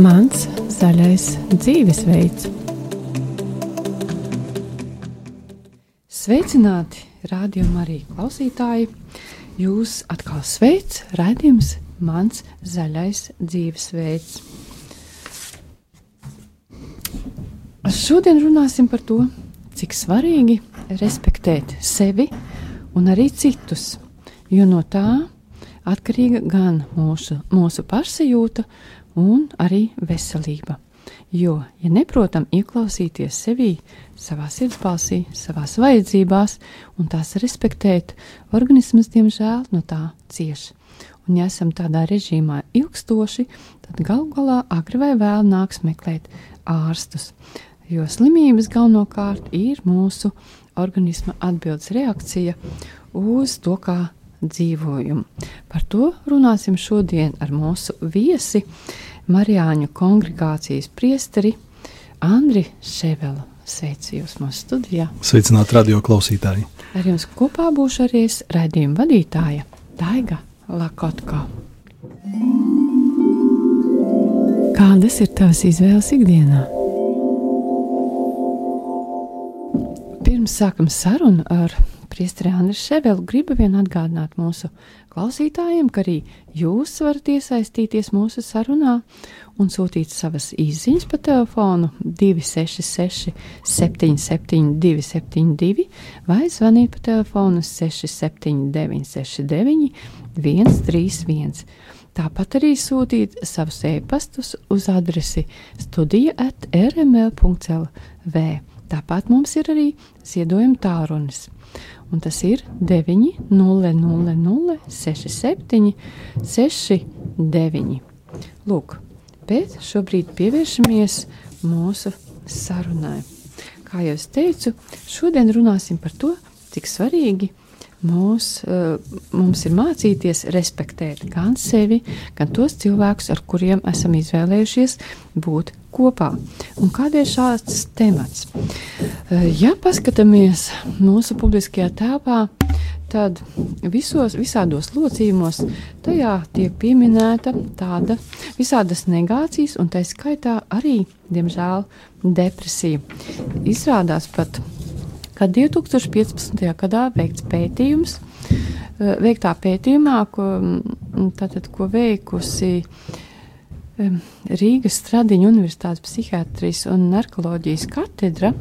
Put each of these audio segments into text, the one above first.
Mans zaļais dzīvesveids. Sveicināti, rādījumā arī klausītāji! Jūs atkal sveic, redzējums, mans zaļais dzīvesveids. Šodien runāsim par to, cik svarīgi respektēt sevi un arī citus, jo no tā atkarīga gan mūsu, mūsu pašsajūta, un arī veselība. Jo, ja neprotam ieklausīties sevī, savā sirdsbalsī, savā vajadzībās un tās respektēt, organisms, diemžēl, no tā cieš. Un, ja esam tādā režīmā ilgstoši, tad galu galā agri vai vēl nāks meklēt ārstus. Jo slimības galvenokārt ir mūsu organisma atbildes reakcija uz to, kā dzīvojumu. Par to runāsim šodien ar mūsu viesi, Marijāņu kongregācijas priesteri Andri Ševelu. Sveicu jūs mūsu studijā. Sveicināti radio klausītāji. Ar jums kopā būšu arī raidījuma vadītāja Daiga Lakotko. Kādas ir tavas izvēles ikdienā? Pirms sākam sarunu ar Priesteri Andris Ševelu gribu vien atgādināt mūsu klausītājiem, ka arī jūs varat iesaistīties mūsu sarunā un sūtīt savas izziņas pa telefonu 266 77 272 vai zvanīt pa telefonu 679 69 131. Tāpat arī sūtīt savus e-pastus uz adresi studija at rml.lv. Tāpat mums ir arī ziedojuma tālrunis un tas ir 900-67, 69. Lūk, bet šobrīd pievēršamies mūsu sarunai. Kā jau es teicu, šodien runāsim par to, cik svarīgi mūs, eh, mums ir mācīties respektēt gan sevi, gan tos cilvēkus, ar kuriem esam izvēlējušies būt kopā. Un kādēļ šāds temats? Eh, ja paskatāmies mūsu publiskajā telpā, tad visos, visādos locījumos tajā tiek pieminēta tāda visādas negācijas, un tā skaitā arī, diemžēl, depresija. Izrādās pat ka 2015. gadā veikts pētījums, eh, veiktā pētījumā, ko, mm, tātad, ko veikusi Rīgas Stradiņa Universitātes psihiatrijas un narkoloģijas katedra,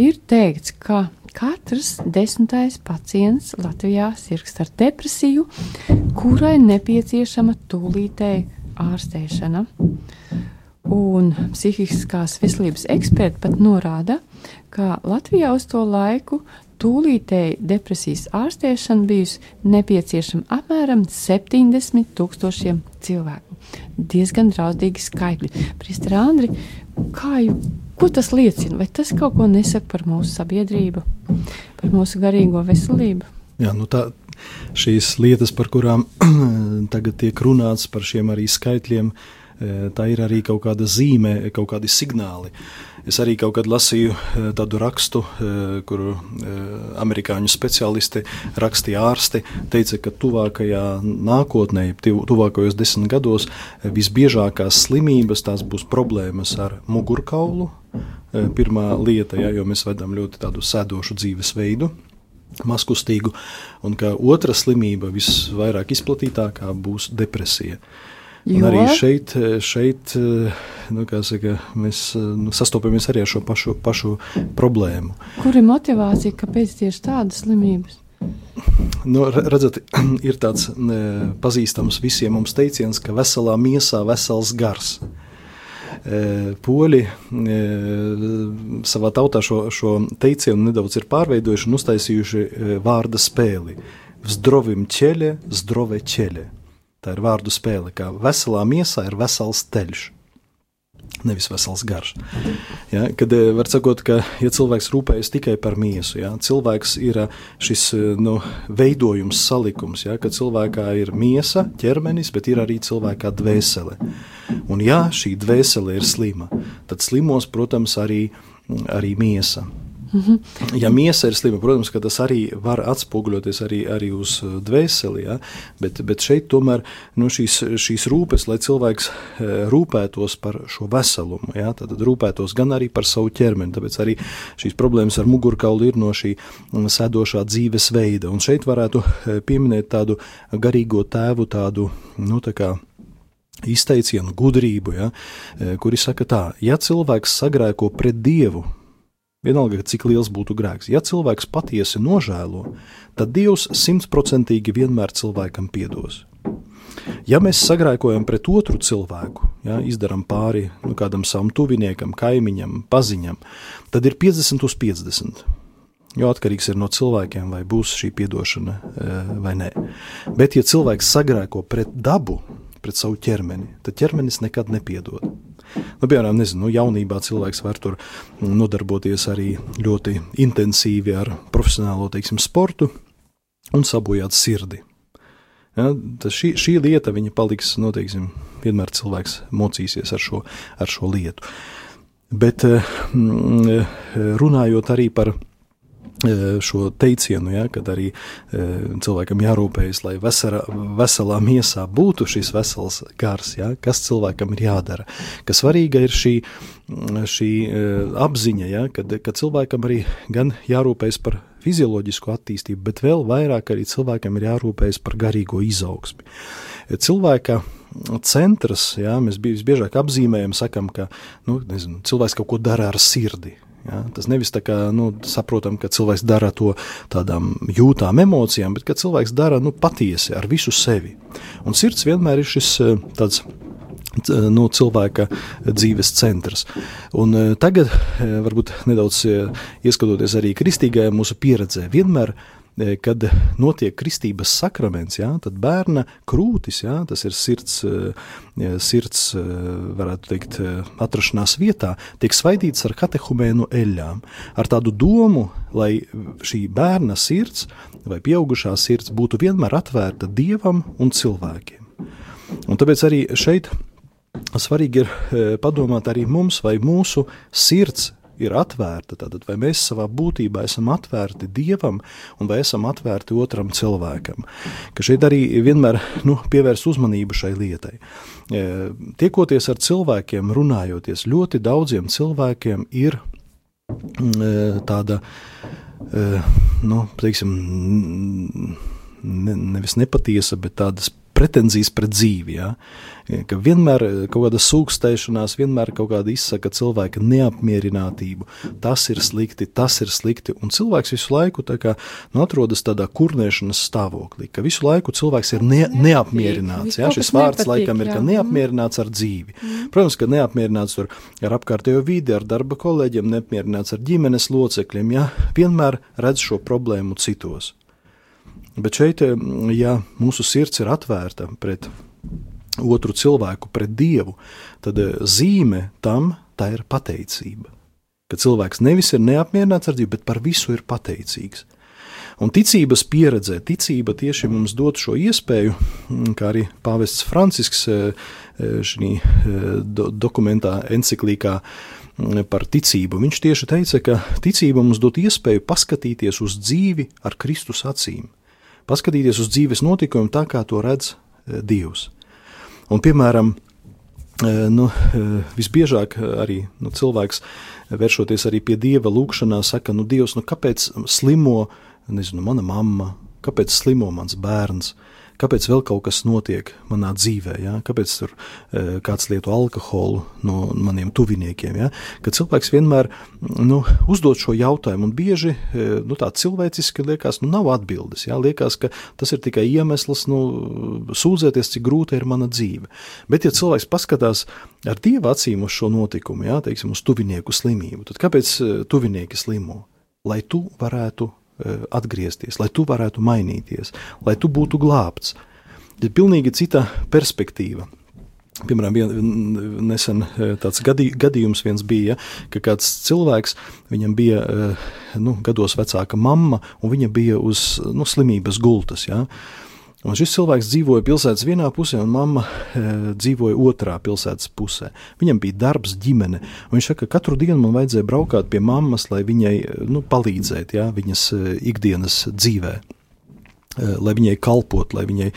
ir teikts, ka katrs desmitais pacients Latvijā sirgst ar depresiju, kurai nepieciešama tūlītēji ārstēšana. Un psihiskās veselības eksperti pat norāda, ka Latvijā uz to laiku tūlītēji depresijas ārstēšana bijusi nepieciešama apmēram 70 tūkstošiem cilvēku. Diezgan draudīgi skaitļi. Priester Andri, kā jau, ko tas liecina? Vai tas kaut ko nesaka par mūsu sabiedrību, par mūsu garīgo veselību? Jā, nu tā, šīs lietas, par kurām tagad tiek runāts, par šiem arī skaitļiem, tā ir arī kaut kāda zīme, kaut kādi signāli. Uh, Es arī kaut kad lasīju eh, tādu rakstu, eh, kur eh, amerikāņu speciālisti rakstīja ārsti, teica, ka tuvākajā nākotnē, tuvākajos desmit gados, visbiežākās slimības tās būs problēmas ar mugurkaulu. Pirmā lieta, ja, jo mēs vedam ļoti tādu sēdošu dzīvesveidu, maskustīgu, un ka otra slimība visvairāk izplatītākā būs depresija. Jo? Arī šeit, šeit nu, saka, mēs nu, sastopamies arī ar šo pašu, pašu problēmu. Kur ir motivācija, kāpēc tieši tādas slimības? Nu, redzat, ir tāds ne, pazīstams visiem mums teiciens, ka veselā miesā vesels gars. Poļi savā tautā šo, šo teicienu nedaudz ir pārveidojuši un uztaisījuši vārda spēli. Zdrovim ķeļe, zdrove ķeļe. Tā ir vārdu spēle, kā veselā miesā ir vesels teļš. Nevis vesels garš. Ja, kad eh, var sakot, ka ja cilvēks rūpējas tikai par miesu, ja, cilvēks ir eh, šis eh, nu, veidojums, salikums, ja, kad cilvēkā ir miesa, ķermenis, bet ir arī cilvēkā dvēsele. Un ja šī dvēsele ir slima, tad slimos, protams, arī, arī miesa. -hmm. Ja miesa ir slima, protams, tas arī var atspoguļoties arī, arī uz uh, dvēseli, ja? bet, bet šeit tomēr nu, šīs, šīs rūpes, lai cilvēks uh, rūpētos par šo veselumu, ja? tad rūpētos gan arī par savu ķermeni, tāpēc arī šīs problēmas ar mugurkaulu ir no šī mm, sēdošā dzīvesveida. Un šeit varētu uh, pieminēt tādu garīgo tēvu, tādu, nu, tā kā izteicienu, gudrību, ja, kuri saka tā, ja cilvēks sagrēko pret Dievu, Vienalga, cik liels būtu grēks. Ja cilvēks patiesi nožēlo, tad Dievs simtprocentīgi vienmēr cilvēkam piedos. Ja mēs sagrēkojam pret otru cilvēku, ja, izdarām pāri nu, kādam savam tuviniekam, kaimiņam, paziņam, tad ir 50 uz 50. Jo atkarīgs ir no cilvēkiem, vai būs šī atdošana eh, vai nē. Bet, ja cilvēks sagrēko pret dabu, pret savu ķermeni, tad ķermenis nekad nepiedod. Nu, piemēram, nezinu, nu, jaunībā cilvēks var tur nodarboties arī ļoti intensīvi ar profesionālo teiksim, sportu un sabojāt sirdi. Ja, šī, šī lieta paliks, noteiksim, vienmēr cilvēks mocīsies ar šo, ar šo lietu. Bet mm, runājot arī par šo teicienu, ja, kad arī cilvēkam jārūpējas, lai vesera, veselā miesā būtu šis vesels gars, ja, kas cilvēkam ir jādara. Kas svarīga ir šī, šī apziņa, ja, kad, kad cilvēkam arī gan jārūpējas par fizioloģisku attīstību, bet vēl vairāk arī cilvēkam ir jārūpējas par garīgo izaugsmi. Cilvēka centrs, jā, mēs biežāk apzīmējam, sakam, ka nu, nezinu, cilvēks kaut ko dara ar sirdi. Ja, tas nevis tā kā nu, saprotam, ka cilvēks dara to tādām jūtām, emocijām, bet ka cilvēks dara nu, patiesi ar visu sevi. Un sirds vienmēr ir šis eh, tāds nu, cilvēka dzīves centrs. Un eh, tagad, eh, varbūt nedaudz ieskatoties arī kristīgajā mūsu pieredzē, vienmēr E, kad notiek kristības sakraments, jā, tad bērna krūtis, jā, tas ir sirds, e, sirds, e, varētu teikt, atrašanās vietā, tiek svaidīts ar katehumēnu eļļām, ar tādu domu, lai šī bērna sirds vai pieaugušā sirds būtu vienmēr atvērta dievam un cilvēkiem. Un tāpēc arī šeit svarīgi ir padomāt arī mums, vai mūsu sirds ir atvērta, tad vai mēs savā būtībā esam atvērti dievam un vai esam atvērti otram cilvēkam. Ka šeit arī vienmēr nu, pievērs uzmanību šai lietai. E, tiekoties ar cilvēkiem, runājoties, ļoti daudziem cilvēkiem ir e, tāda, e, nu, teiksim, ne, nevis nepatiesa, bet tādas pretenzijas pret dzīvi. Ja? Ka vienmēr kaut kāda sūkstēšanās, vienmēr kaut kāda izsaka cilvēka neapmierinātību. Tas ir slikti, tas ir slikti. Un cilvēks visu laiku kā, nu, atrodas tādā kurnēšanas stāvoklī, ka visu laiku cilvēks ir ne, neapmierināts. Ja? Šis vārds nepatīk, laikam ir neapmierināts ar dzīvi. Mm. Protams, ka neapmierināts ar apkārtējo vidi, ar darba kolēģiem, neapmierināts ar ģimenes locekļiem. Ja? Vienmēr redz šo problēmu citos. Bet šeit, eh, ja mūsu sirds ir atvērta pret otru cilvēku, pret dievu, tad eh, zīme tam tā ir pateicība. Ka cilvēks nevis ir neapmierināts ar dzīvi, bet par visu ir pateicīgs. Un ticības pieredzē, ticība tieši mums dod šo iespēju, mm, kā arī Pāvests Francisks eh, šajā dokumentā, encyklīkā mm, par ticību. Viņš tieši teica, ka ticība mums dod iespēju paskatīties uz dzīvi ar Kristus acīm paskatīties uz dzīves notikumiem tā, kā to redz e, Dievs. Un, piemēram, e, nu, e, visbiežāk arī nu, cilvēks, vēršoties arī pie Dieva lūgšanā, saka, nu, Dievs, nu, kāpēc slimo nezinu, mana mamma, kāpēc slimo mans bērns, kāpēc vēl kaut kas notiek manā dzīvē, ja? kāpēc tur e, kāds lieto alkoholu no maniem tuviniekiem. Ja? Kad cilvēks vienmēr nu, uzdod šo jautājumu, un bieži e, nu, tā cilvēciski liekas, nu, nav atbildes. Ja? Liekas, ka tas ir tikai iemesls nu, sūdzēties, cik grūta ir mana dzīve. Bet, ja cilvēks paskatās ar dieva acīm uz šo notikumu, ja? teiksim, uz tuvinieku slimību, tad kāpēc e, tuvinieki slimo? Lai tu varētu Eh, atgriezties, lai tu varētu mainīties, lai tu būtu glābts. Ir pilnīgi cita perspektīva. Piemēram, vien, nesen eh, tāds gadī, gadījums viens bija, ja, ka kāds cilvēks, viņam bija eh, nu, gados vecāka mamma, un viņa bija uz nu, slimības gultas. Ja. Un šis cilvēks dzīvoja pilsētas vienā pusē, un mamma e, dzīvoja otrā pilsētas pusē. Viņam bija darbs, ģimene. Viņš saka, ka katru dienu man vajadzēja braukāt pie mammas, lai viņai nu, palīdzētu ja, viņas e, ikdienas dzīvē. Lai viņai kalpot, lai viņai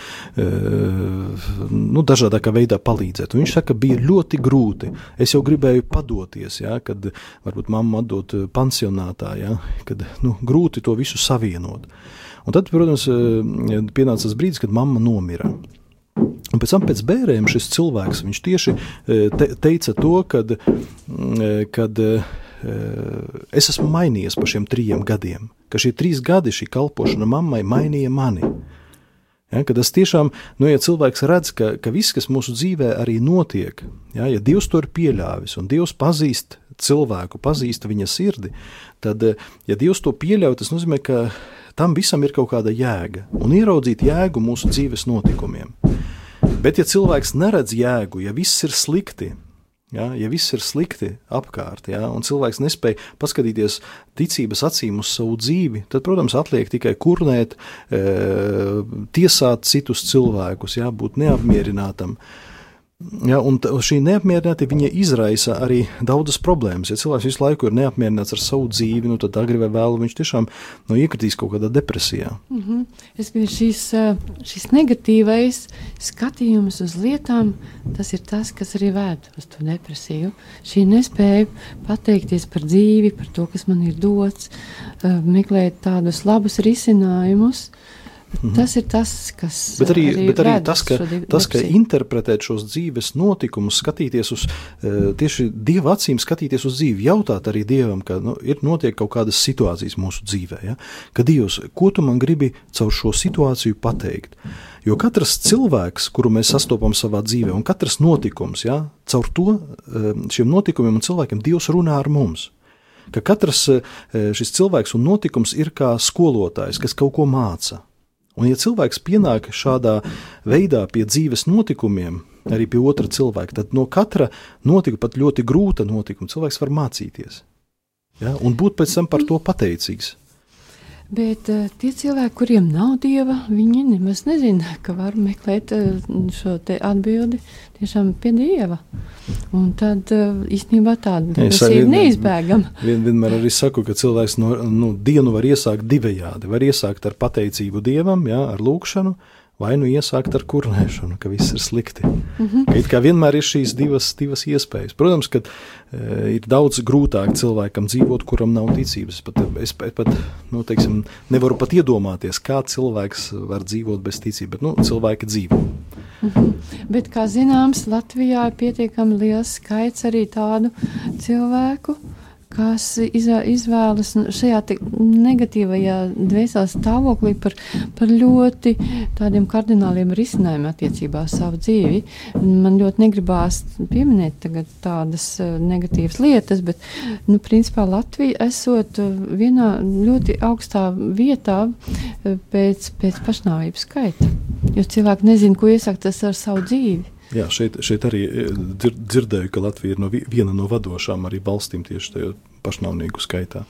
nu, dažādā veidā palīdzētu. Viņš saka, ka bija ļoti grūti. Es jau gribēju padoties, ja, kad varbūt mamma atdot pansionātā, ja, kad nu, grūti to visu savienot. Un tad, protams, eh, pienāca tas brīdis, kad mamma nomira. Un pēc tam, pēc bērniem, šis cilvēks tieši eh, te, teica to, kad, mm, eh, kad es esmu mainījies pa šiem trim gadiem, ka šie trīs gadi, šī kalpošana mammai, mainīja mani. Ja, kad tas tiešām, nu, ja cilvēks redz, ka, ka viss, kas mūsu dzīvē arī notiek, ja, ja Dievs to ir pieļāvis un Dievs pazīst cilvēku, pazīst viņa sirdi, tad, ja Dievs to pieļauj, tas nozīmē, ka tam visam ir kaut kāda jēga, un ieraudzīt jēgu mūsu dzīves notikumiem. Bet, ja cilvēks neredz jēgu, ja viss ir slikti, ja, ja viss ir slikti apkārt, ja, un cilvēks nespēja paskatīties ticības acīm uz savu dzīvi, tad, protams, atliek tikai kurnēt, e, tiesāt citus cilvēkus, ja, būt neapmierinātam. E, Ja, un šī neapmierinātība izraisa arī daudzas problēmas. Ja cilvēks visu laiku ir neapmierināts ar savu dzīvi, nu, tad agrāk vai vēlāk viņš tiešām nu, iekritīs kaut kādā depresijā. Mm -hmm. Es domāju, šis, šis negatīvais skatījums uz lietām, tas ir tas, kas arī vēd uz to depresiju. Šī nespēja pateikties par dzīvi, par to, kas man ir dots, meklēt tādus labus risinājumus. Mhm. Tas ir tas, kas bet arī, arī, bet arī tas, ka, tas, ka interpretēt šos dzīves notikumus, skatīties uz uh, tieši dieva acīm, skatīties uz dzīvi, jautāt arī dievam, ka nu, ir notiek kaut kādas situācijas mūsu dzīvē, ja? ka dievs, ko tu man gribi caur šo situāciju pateikt? Jo katrs cilvēks, kuru mēs sastopam savā dzīvē, un katrs notikums, ja, caur to šiem notikumiem un cilvēkiem Dievs runā ar mums ka katrs šis cilvēks un notikums ir kā skolotājs, kas kaut ko māca. Un, ja cilvēks pienāk šādā veidā pie dzīves notikumiem, arī pie otra cilvēka, tad no katra notikuma, pat ļoti grūta notikuma, cilvēks var mācīties. Ja? Un būt pēc tam par to pateicīgs. Bet uh, tie cilvēki, kuriem nav dieva, viņi nemaz nezina, ka var meklēt uh, šo atbildi tiešām pie dieva. Un tad uh, īstenībā tāda ir neizbēgama. Vien, vienmēr arī saku, ka cilvēks no, nu, dienu var iesākt divējādi. Var iesākt ar pateicību dievam, jā, ar lūkšanu, vai nu iesākt ar kurnēšanu, ka viss ir slikti. Mm -hmm. It kā vienmēr ir šīs divas, divas iespējas. Protams, ka e, ir daudz grūtāk cilvēkam dzīvot, kuram nav ticības. Pat, es pat, nu, teiksim, nevaru pat iedomāties, kā cilvēks var dzīvot bez ticības, bet nu, cilvēki dzīvo. Mm -hmm. Bet, kā zināms, Latvijā ir pietiekami liels skaits arī tādu cilvēku, kas izvēlas šajā negatīvajā dvēseles stāvoklī par, par ļoti tādiem kardināliem risinājumiem attiecībā uz savu dzīvi. Man ļoti negribās pieminēt tādas eh, negatīvas lietas, bet, nu, principā Latvija esot vienā ļoti augstā vietā eh, pēc, pēc pašnāvības skaita, jo cilvēki nezin, ko iesākt ar savu dzīvi. Jā, šeit, šeit arī e, dzirdēju, ka Latvija ir no viena no vadošām arī valstīm tieši tajā pašnāvnieku skaitā.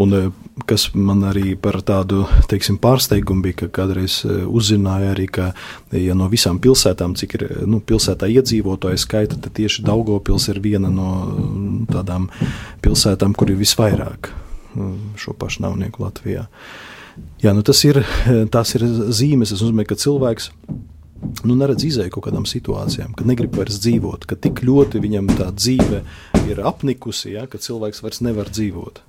Un, e, kas man arī par tādu teiksim, pārsteigumu bija, ka kādreiz e, uzzināja arī, ka ja no visām pilsētām, cik ir nu, pilsētā iedzīvotāju skaita, tad tieši Daugopils ir viena no tādām pilsētām, kur ir visvairāk šo pašnāvnieku Latvijā. Jā, nu tas ir, tas ir zīmes, tas nozīmē, ka cilvēks nu, neredz izēju kaut kādām situācijām, kad negrib vairs dzīvot, ka tik ļoti viņam tā dzīve ir apnikusi, ja, ka cilvēks vairs nevar dzīvot.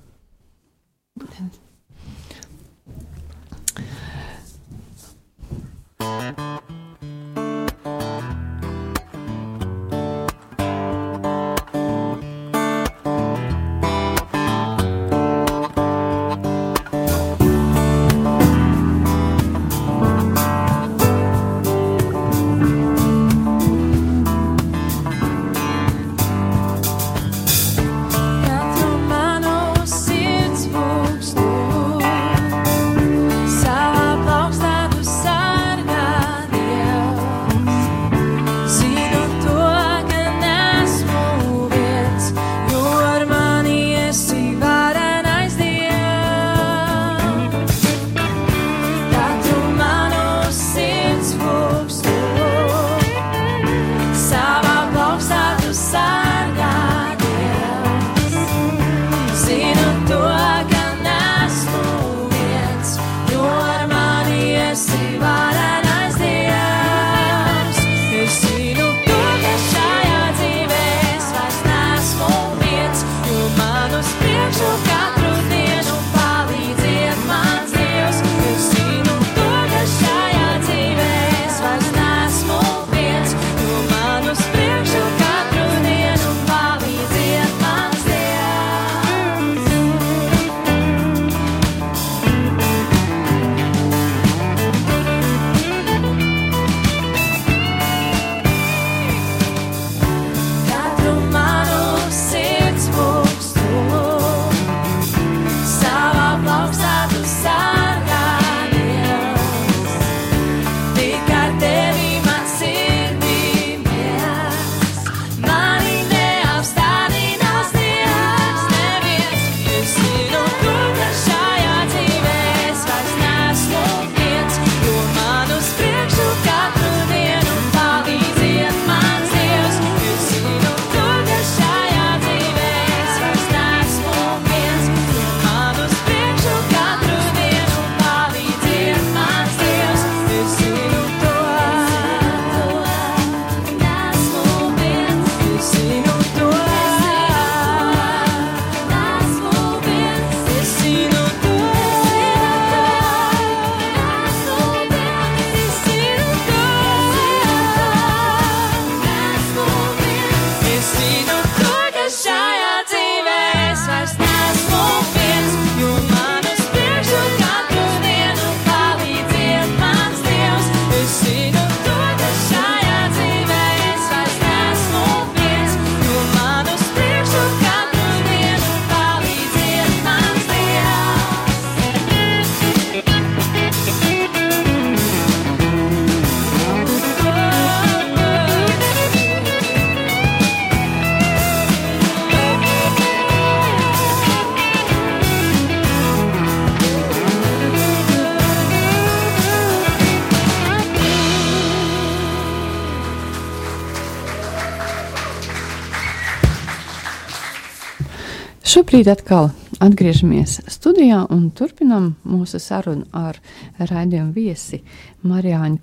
Šobrīd atkal atgriežamies studijā un turpinām mūsu sarunu ar raidījumu viesi Marijāņu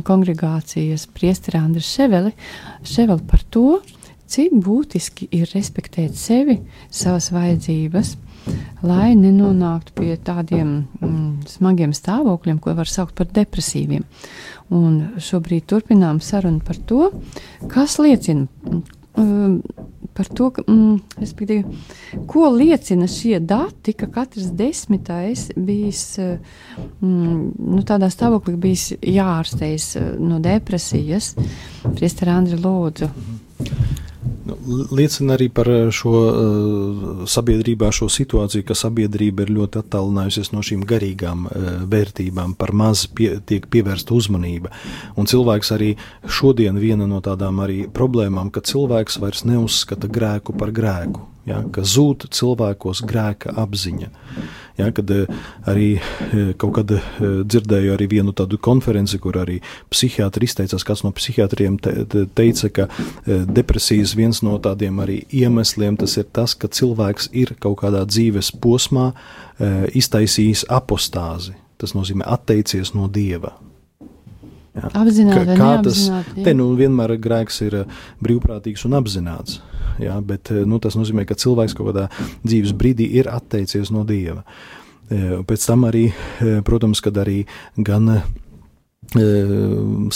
kongregācijas priesteri Andru Ševeli, Ševeli par to, cik būtiski ir respektēt sevi, savas vajadzības, lai nenonāktu pie tādiem mm, smagiem stāvokļiem, ko var saukt par depresīviem. Un šobrīd turpinām sarunu par to, kas liecina mm, par to, ka, mm, ko liecina šie dati, ka katrs desmitais bijis mm, nu, tādā stāvoklī, bijis jāārstējas no depresijas. Priester Andri Lūdzu. Nu, liecina arī par eh, šo uh, sabiedrībā, šo situāciju, ka sabiedrība ir ļoti attālinājusies no šīm garīgām uh, vērtībām, par maz pie, tiek pievērsta uzmanība. Un cilvēks arī šodien viena no tādām arī problēmām, ka cilvēks vairs neuzskata grēku par grēku ja, ka zūd cilvēkos grēka apziņa. Ja, kad eh, arī eh, kaut kad eh, dzirdēju arī vienu tādu konferenci, kur arī psihiatri izteicās, kāds no psihiatriem te, te, teica, ka depresijas viens no tādiem arī iemesliem tas ir tas, ka cilvēks ir kaut kādā dzīves posmā iztaisījis apostāzi. Tas nozīmē atteicies no dieva. Jā. Apzināti, kā, kā tas te nu vienmēr grēks ir brīvprātīgs un apzināts. Jā, bet nu, tas nozīmē, ka cilvēks kaut kādā dzīves brīdī ir atteicies no dieva. Pēc tam arī, protams, kad arī gan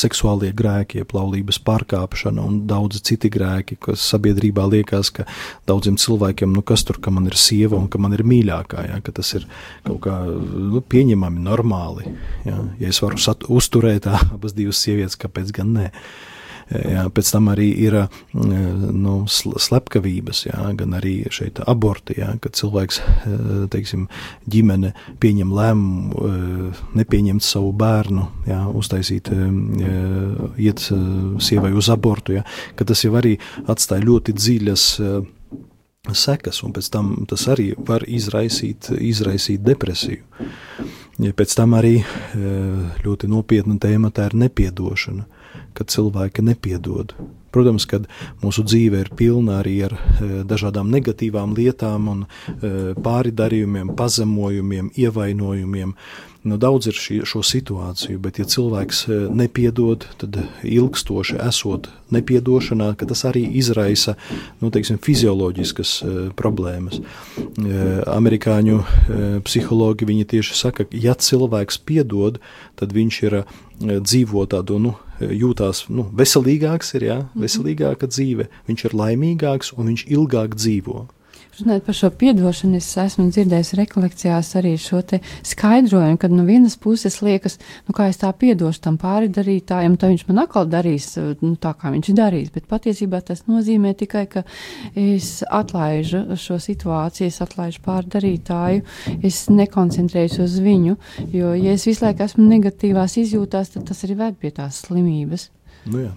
seksuālie grēki, laulības pārkāpšana un daudzi citi grēki, kas sabiedrībā liekas, ka daudziem cilvēkiem, nu kas tur, ka man ir sieva un ka man ir mīļākā, ja, ka tas ir kaut kā nu, pieņemami, normāli. Ja, ja es varu sat, uzturēt abas divas sievietes, kāpēc gan ne? Uh, Jā, pēc tam arī ir nu, slepkavības, jā, gan arī šeit aborti, jā, kad cilvēks, teiksim, ģimene pieņem lēmumu nepieņemt savu bērnu, jā, uztaisīt, iet sievai uz abortu, jā, ka tas jau arī atstāja ļoti dziļas sekas, un pēc tam tas arī var izraisīt, izraisīt depresiju. Ja pēc tam arī ļoti nopietna tēma tā ir nepiedošana kad cilvēki nepiedod. Protams, ka mūsu dzīve ir pilna arī ar e, dažādām negatīvām lietām, un e, pāridarījumiem, pazemojumiem, ievainojumiem. Nu, daudz ir šī, šo situāciju, bet, ja cilvēks e, nepiedod, tad ilgstoši esot nepiedošanā, tas arī izraisa nu, teiksim, fizioloģiskas problēmas. Amerikāņu psihologi tieši saka, ka, ja cilvēks piedod, tad viņš ir dzīvo tādu nu, jūtās nu, veselīgāks, ir jā, mhm. veselīgāka dzīve, viņš ir laimīgāks un viņš ilgāk dzīvo. Runājot par šo piedošanu, es esmu dzirdējis rekolekcijās arī šo skaidrojumu, kad no vienas puses liekas, nu kā es tā piedošu tam pāridarītājam, tad viņš man atkal darīs nu, tā, kā viņš darīs. Bet patiesībā tas nozīmē tikai, ka es atlaižu šo situāciju, es atlaižu pārdarītāju, es nekoncentrējos uz viņu, jo, ja es visu laiku esmu negatīvās izjūtās, tad tas arī ved pie tās slimības. Nu jā.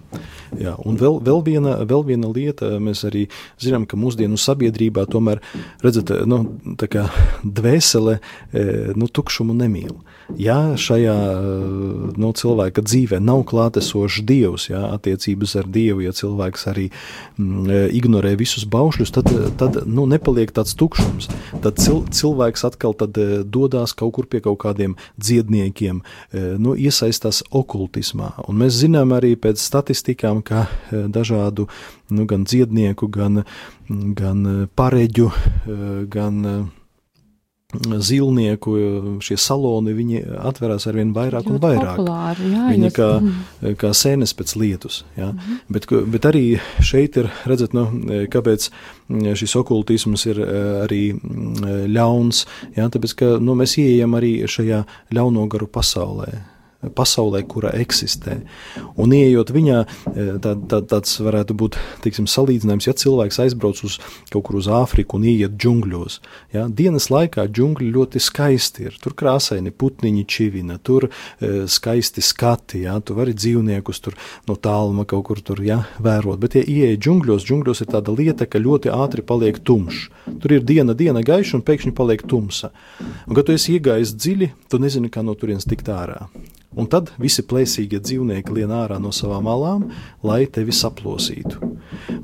Jā, un vēl, vēl, viena, vēl viena lieta, mēs arī zinām, ka mūsdienu sabiedrībā tomēr redzat, nu, tā kā dvēsele e, nu, tukšumu nemīl. Ja šajā nu, cilvēka dzīvē nav klātesošs dievs, ja, attiecības ar dievu, ja cilvēks arī m, mm, e, ignorē visus baušļus, tad, tad nu, nepaliek tāds tukšums. Tad cil, cilvēks atkal tad e, dodas kaut kur pie kaut kādiem dziedniekiem, nu, iesaistās okultismā. Un mēs zinām arī pēc statistikām, ka dažādu nu, gan dziednieku, gan, gan pareģu, gan zilnieku šie saloni, viņi atverās ar vien vairāk un vairāk. Populāri, jā, viņi jūs... kā, mm. kā sēnes pēc lietus. Jā. Mm -hmm. bet, bet arī šeit ir, redzat, nu, kāpēc šis okultisms ir arī ļauns, jā, tāpēc, ka nu, mēs ieejam arī šajā ļauno garu pasaulē pasaulē, kura eksistē. Un ieejot viņā, e, tā, tā, tāds varētu būt teiksim, salīdzinājums, ja cilvēks aizbrauc uz kaut kur uz Āfriku un ieiet džungļos. Ja? Dienas laikā džungļi ļoti skaisti ir. Tur krāsaini putniņi čivina, tur e, skaisti skati, ja? tu vari dzīvniekus tur no tāluma kaut kur tur ja? vērot. Bet, ja ieej džungļos, džungļos ir tāda lieta, ka ļoti ātri paliek tumšs. Tur ir diena, diena gaiša un pēkšņi paliek tumsa. Un, kad tu esi iegājis dziļi, tu nezini, kā no turienes tikt ārā. Un tad visi plēsīgie dzīvnieki lien ārā no savām alām, lai tevi saplosītu.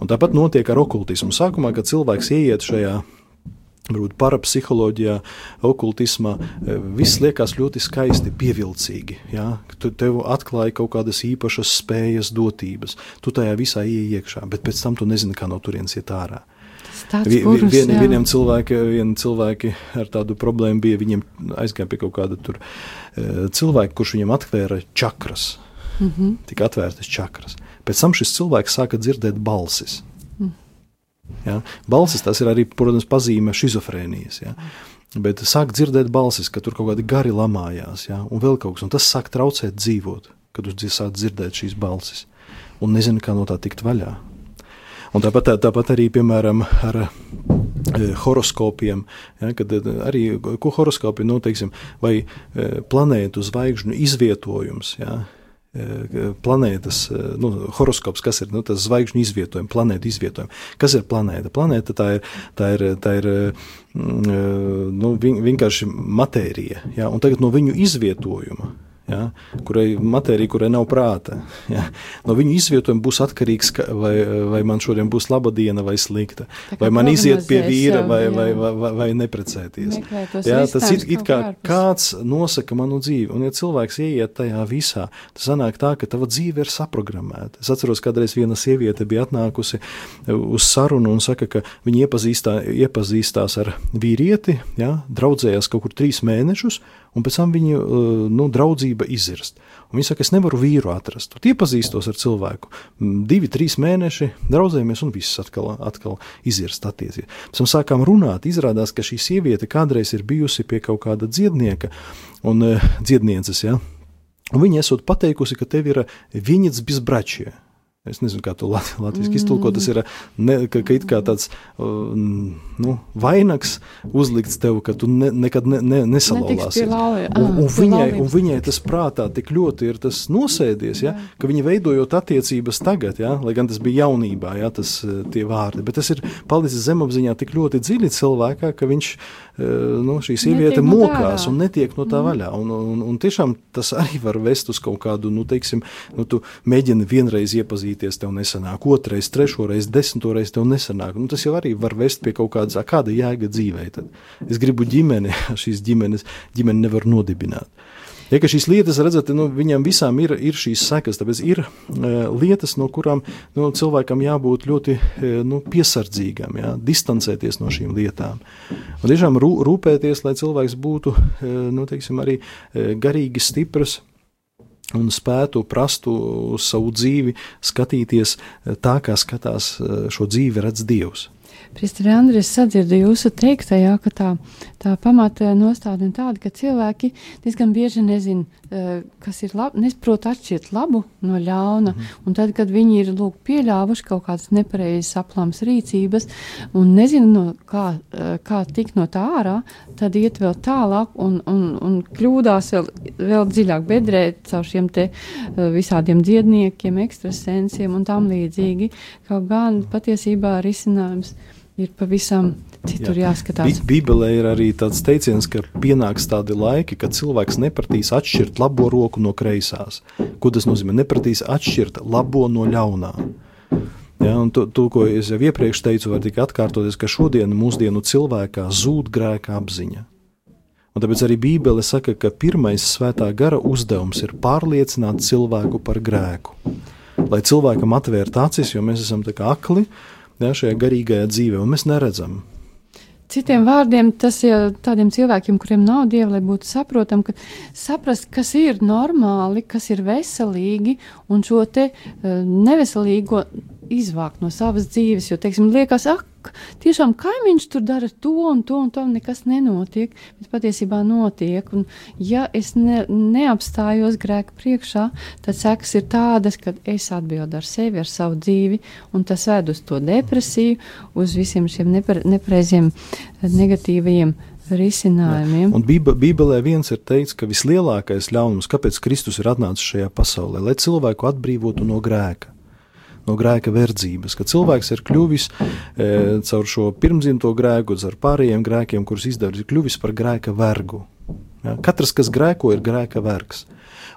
Un tāpat notiek ar okultismu. Sākumā, kad cilvēks ieiet šajā varbūt parapsiholoģijā, okultismā, e, viss liekas ļoti skaisti, pievilcīgi. Ja? Tu tev atklāja kaut kādas īpašas spējas, dotības. Tu tajā visā ienāc iekšā, bet pēc tam tu nezini, kā no turienes iet ārā. Vi, vi, vien, vieniem cilvēki, vien cilvēki ar tādu problēmu bija, viņiem aizgāja pie kaut kāda tur e, cilvēka, kurš viņam atvēra čakras. Mm -hmm. Tika atvērtas čakras. Pēc tam šis cilvēks sāka dzirdēt balsis. Ja? Balsis tas ir arī, protams, pazīme šizofrēnijas. Ja? Bet sāk dzirdēt balsis, ka tur kaut kādi gari lamājās, ja? un vēl kaut kas, un tas sāk traucēt dzīvot, kad tu sāk dzirdēt šīs balsis, un nezini, kā no tā tikt vaļā. Un tāpat, tāpat arī, piemēram, ar e, horoskopiem, ja, kad e, arī ko horoskopi noteiksim, vai e, planētu zvaigžņu izvietojums. Ja, planētas, nu, horoskops, kas ir nu, tas zvaigžņu izvietojums, planētu izvietojums. Kas ir planēta? Planēta tā ir, tā ir, tā ir nu, vienkārši matērija, ja, un tagad no viņu izvietojuma ja, kurai matērija, kurai nav prāta. Ja. No viņu izvietojuma būs atkarīgs, ka, vai, vai man šodien būs laba diena vai slikta, vai man iziet pie vīra vai, vai, vai, vai, vai neprecēties. Ja, tas ir it kā kāds nosaka manu dzīvi, un ja cilvēks ieiet tajā visā, tas sanāk tā, ka tava dzīve ir saprogrammēta. Es atceros, kādreiz viena sieviete bija atnākusi uz sarunu un saka, ka viņa iepazīstā, iepazīstās ar vīrieti, ja, draudzējās kaut kur trīs mēnešus, un pēc tam viņa uh, nu, draudzība izirst. Un viņa saka, es nevaru vīru atrast. Tur iepazīstos ar cilvēku, divi, trīs mēneši draudzējamies, un viss atkal, atkal izirst attiecības. Pēc tam sākām runāt, izrādās, ka šī sieviete kādreiz ir bijusi pie kaut kāda dziednieka un uh, dziednieces, ja? un viņa esot pateikusi, ka tev ir viņas bezbračie. Es nezinu, kā to latviešu iztulkot. Tas ir ne, ka, ka kā tāds nu, vainags uzlikts tev, ka tu ne, nekad ne, ne, nesalauzāsi. Un, un, viņai, un viņai tas prātā tik ļoti ir tas nosēdies, ja, ka viņa veidojot attiecības tagad, ja, lai gan tas bija jaunībā, ja, tas tie vārdi, bet tas ir palicis zemapziņā tik ļoti dziļi cilvēkā, ka viņš nu, šī sieviete no mokās un netiek no tā mm. vaļā. Un, un, un tiešām tas arī var vest uz kaut kādu, nu, teiksim, nu, tu mēģini vienreiz iepazīties, tev nesanāk, otrais, trešoreiz, desmitoreiz tev nesanāk. Nu, tas jau arī var vest pie kaut kādas, kāda jēga dzīvē. Tad es gribu ģimeni, šīs ģimenes, ģimeni nevar nodibināt. Ja, šīs lietas, redzat, nu, viņam visām ir, ir šīs sekas, tāpēc ir uh, lietas, no kurām nu, cilvēkam jābūt ļoti uh, nu, piesardzīgam, jā, distancēties no šīm lietām. Un tiešām rū, rūpēties, lai cilvēks būtu uh, nu, teiksim, arī uh, garīgi stiprs un spētu prastu uz savu dzīvi skatīties tā, kā skatās šo dzīvi redz Dievs. Priesteri Andris, sadzirdu jūsu teiktajā, ka tā, tā pamata nostāda ir tāda, ka cilvēki diezgan bieži nezin, eh, kas ir labi, nesprot atšķirt labu no ļauna, mm. un tad, kad viņi ir, lūk, pieļāvuši kaut kādas nepareizas aplams rīcības un nezina, no kā, eh, kā tikt no tā ārā, tad iet vēl tālāk un, un, un kļūdās vēl, vēl dziļāk bedrēt caur šiem te eh, visādiem dziedniekiem, ekstrasensiem un tam līdzīgi, kaut gan patiesībā risinājums ir pavisam citur Jā. jāskatās. Bībelē ir arī tāds teiciens, ka pienāks tādi laiki, kad cilvēks nepratīs atšķirt labo roku no kreisās. Ko tas nozīmē? Nepratīs atšķirt labo no ļaunā. Ja, to, to, ko es jau iepriekš teicu, var tikai atkārtoties, ka šodien mūsdienu cilvēkā zūd grēka apziņa. Un tāpēc arī Bībele saka, ka pirmais svētā gara uzdevums ir pārliecināt cilvēku par grēku. Lai cilvēkam atvērtu acis, jo mēs esam tā kā akli, ja, šajā garīgajā dzīvē, un mēs neredzam. Citiem vārdiem, tas ir tādiem cilvēkiem, kuriem nav dieva, lai būtu saprotami, ka saprast, kas ir normāli, kas ir veselīgi, un šo te uh, neveselīgo izvākt no savas dzīves. Jo, teiksim, liekas, ak, tiešām kaimiņš tur dara to un to, un tam nekas nenotiek, bet patiesībā notiek. Un, ja es ne, neapstājos grēku priekšā, tad sekas ir tādas, ka es atbildu ar sevi, ar savu dzīvi, un tas ved uz to depresiju, uz visiem šiem nepre, nepreiziem, negatīvajiem risinājumiem. Un Bībelē viens ir teikts, ka vislielākais ļaunums, kāpēc Kristus ir atnācis šajā pasaulē, lai cilvēku atbrīvotu no grēka no grēka verdzības, ka cilvēks ir kļuvis e, caur šo pirmzimto grēku, caur pārējiem grēkiem, kurus izdarījis, ir kļuvis par grēka vergu. Ja? Katrs, kas grēko, ir grēka vergs.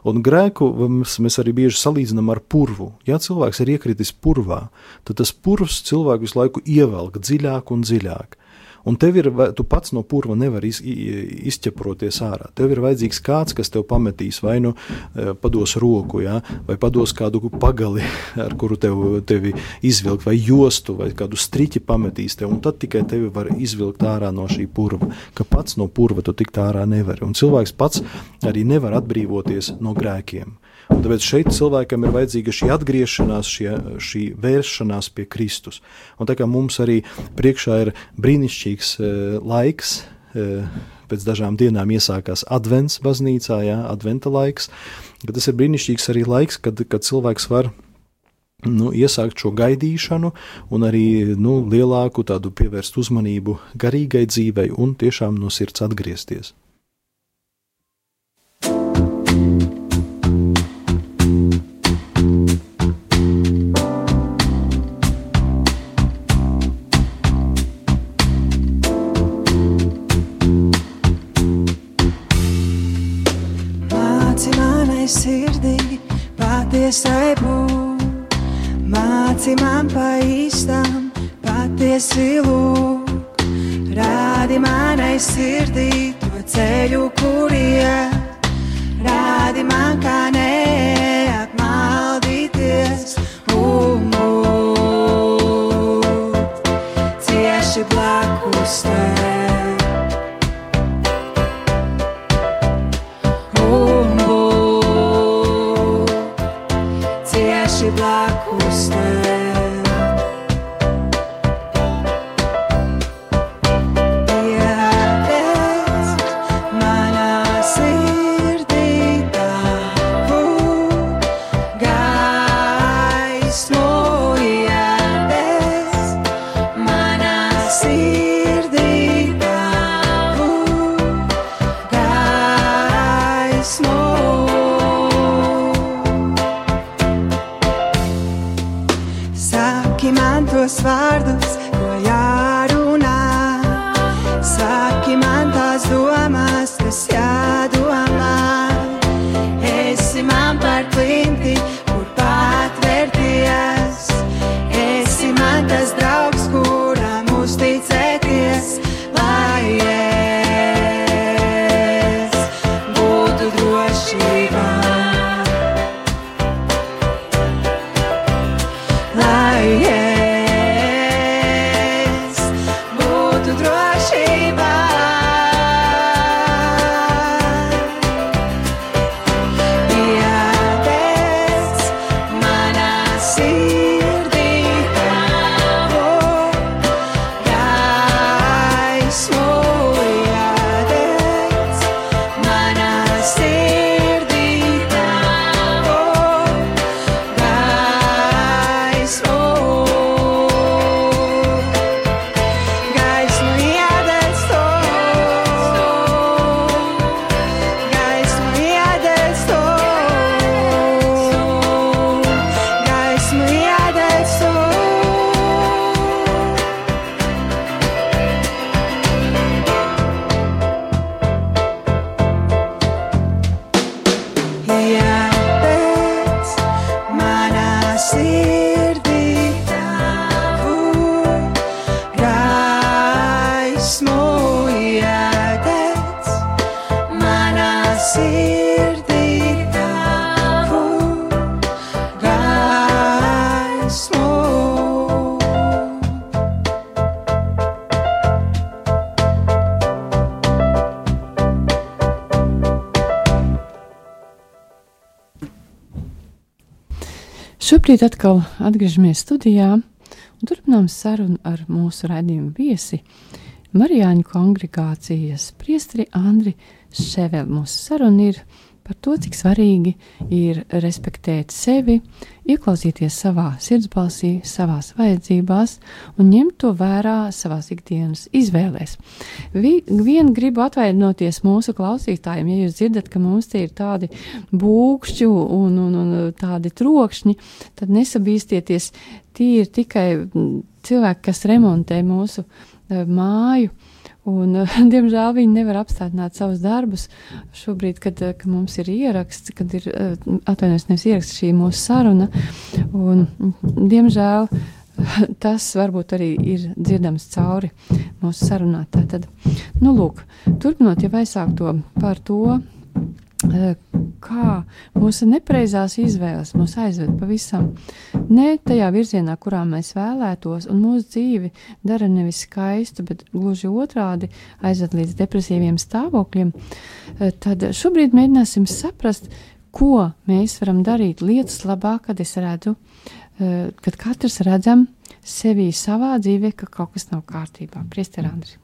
Un grēku mēs, mēs arī bieži salīdzinām ar purvu. Ja cilvēks ir iekritis purvā, tad tas purvs cilvēku visu laiku ievelk dziļāk un dziļāk. Un tev ir, tu pats no purva nevari iz, izķeproties ārā. Tev ir vajadzīgs kāds, kas tev pametīs vai nu e, pados roku, ja, vai pados kādu pagali, ar kuru tev, tevi izvilkt, vai jostu, vai kādu striķi pametīs tev, un tad tikai tevi var izvilkt ārā no šī purva. Ka pats no purva tu tikt ārā nevari. Un cilvēks pats arī nevar atbrīvoties no grēkiem. Un tāpēc šeit cilvēkam ir vajadzīga šī atgriešanās, šie, šī vēršanās pie Kristus. Un tā kā mums arī priekšā ir brīnišķīgs e, laiks, e, pēc dažām dienām iesākās advents baznīcā, jā, adventa laiks, tas ir brīnišķīgs arī laiks, kad, kad cilvēks var nu, iesākt šo gaidīšanu, un arī nu, lielāku tādu pievērst uzmanību garīgai dzīvei un tiešām no sirds atgriezties. Patiesai būt, māci man pa īstam, patiesi lūk, rādi manai sirdī to ceļu, kur iet, rādi man, kā neapmaldīties. Un būt cieši blakus tev. Šobrīd atkal atgriežamies studijā un turpinām sarunu ar mūsu raidījumu viesi Marijāņu kongregācijas priestri Andri Ševeli. Mūsu saruna ir par to, cik svarīgi ir respektēt sevi, ieklausīties savā sirdsbalsī, savās vajadzībās un ņemt to vērā savās ikdienas izvēlēs. Vi, vien gribu atvainoties mūsu klausītājiem, ja jūs dzirdat, ka mums tie ir tādi būkšķi un, un, un tādi trokšņi, tad nesabīstieties, tie ir tikai cilvēki, kas remontē mūsu māju Un, diemžēl viņi nevar apstādināt savus darbus. Šobrīd, kad, eh, kad mums ir ieraksts, kad ir eh, atvainojos nevis ieraksts šī mūsu saruna, un, diemžēl tas varbūt arī ir dzirdams cauri mūsu sarunā. Tātad, nu, lūk, turpinot jau aizsākt to par to, eh, kā mūsu nepareizās izvēles mūs aizved pavisam ne tajā virzienā, kurā mēs vēlētos, un mūsu dzīvi dara nevis skaistu, bet gluži otrādi aizved līdz depresīviem stāvokļiem, eh, tad šobrīd mēģināsim saprast, ko mēs varam darīt lietas labā, kad es redzu, eh, kad katrs redzam sevī savā dzīvē, ka kaut kas nav kārtībā. Priester Andri.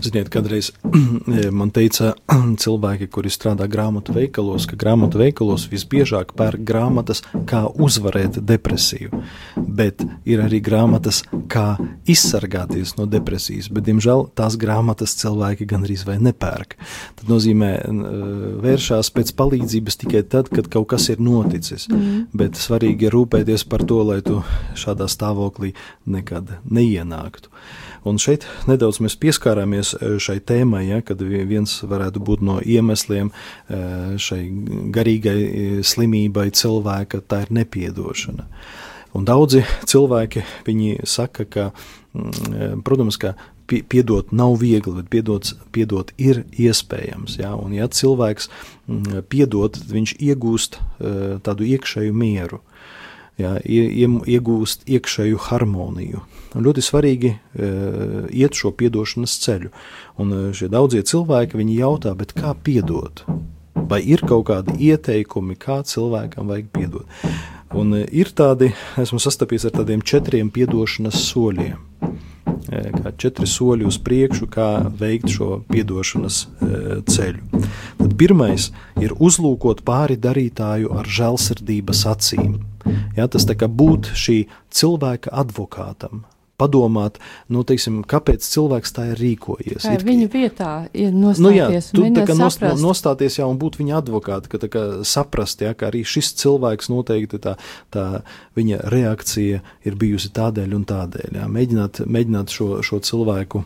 Ziniet, kādreiz man teica cilvēki, kuri strādā grāmatu veikalos, ka grāmatu veikalos visbiežāk pērk grāmatas, kā uzvarēt depresiju. Bet ir arī grāmatas, kā izsargāties no depresijas. Bet, diemžēl, tās grāmatas cilvēki gandrīz vai nepērk. Tas nozīmē, n- vēršās pēc palīdzības tikai tad, kad kaut kas ir noticis. Mm. Bet svarīgi ir rūpēties par to, lai tu šādā stāvoklī nekad neienāktu. Un šeit nedaudz mēs pieskārāmies e, šai tēmai, ja, kad vi- viens varētu būt no iemesliem e, šai garīgai e, slimībai cilvēka, tā ir nepiedošana. Un daudzi cilvēki saka, ka, mm, protams, ka pie- piedot nav viegli, bet piedot, piedot ir iespējams. Ja? Un, ja cilvēks mm, piedod, viņš iegūst tādu iekšēju mieru jā, iegūst iekšēju harmoniju. Un ļoti svarīgi e, iet šo atdošanas ceļu. Un e, šie daudzie cilvēki jautā, kā piedot? Vai ir kaut kādi ieteikumi, kā cilvēkam vajag piedot? Un e, ir tādi, esmu sastapies ar tādiem četriem atdošanas soļiem. Kā četri soļi uz priekšu, kā veikt šo atdošanas ceļu. Tad pirmais ir uzlūkot pāri darītāju ar žēlsirdības acīm. Ja, tas tā kā būt šī cilvēka advokātam. Padomāt, nu, teiksim, kāpēc cilvēks tā ir rīkojies. Kā ir viņa vietā ir Nu, jā, nostāties tu tā kā nost, nostāties jā, un būt viņa advokāti, ka tā kā saprast, jā, ka arī šis cilvēks noteikti tā, tā viņa reakcija ir bijusi tādēļ un tādēļ. Jā. Mēģināt, mēģināt šo, šo cilvēku,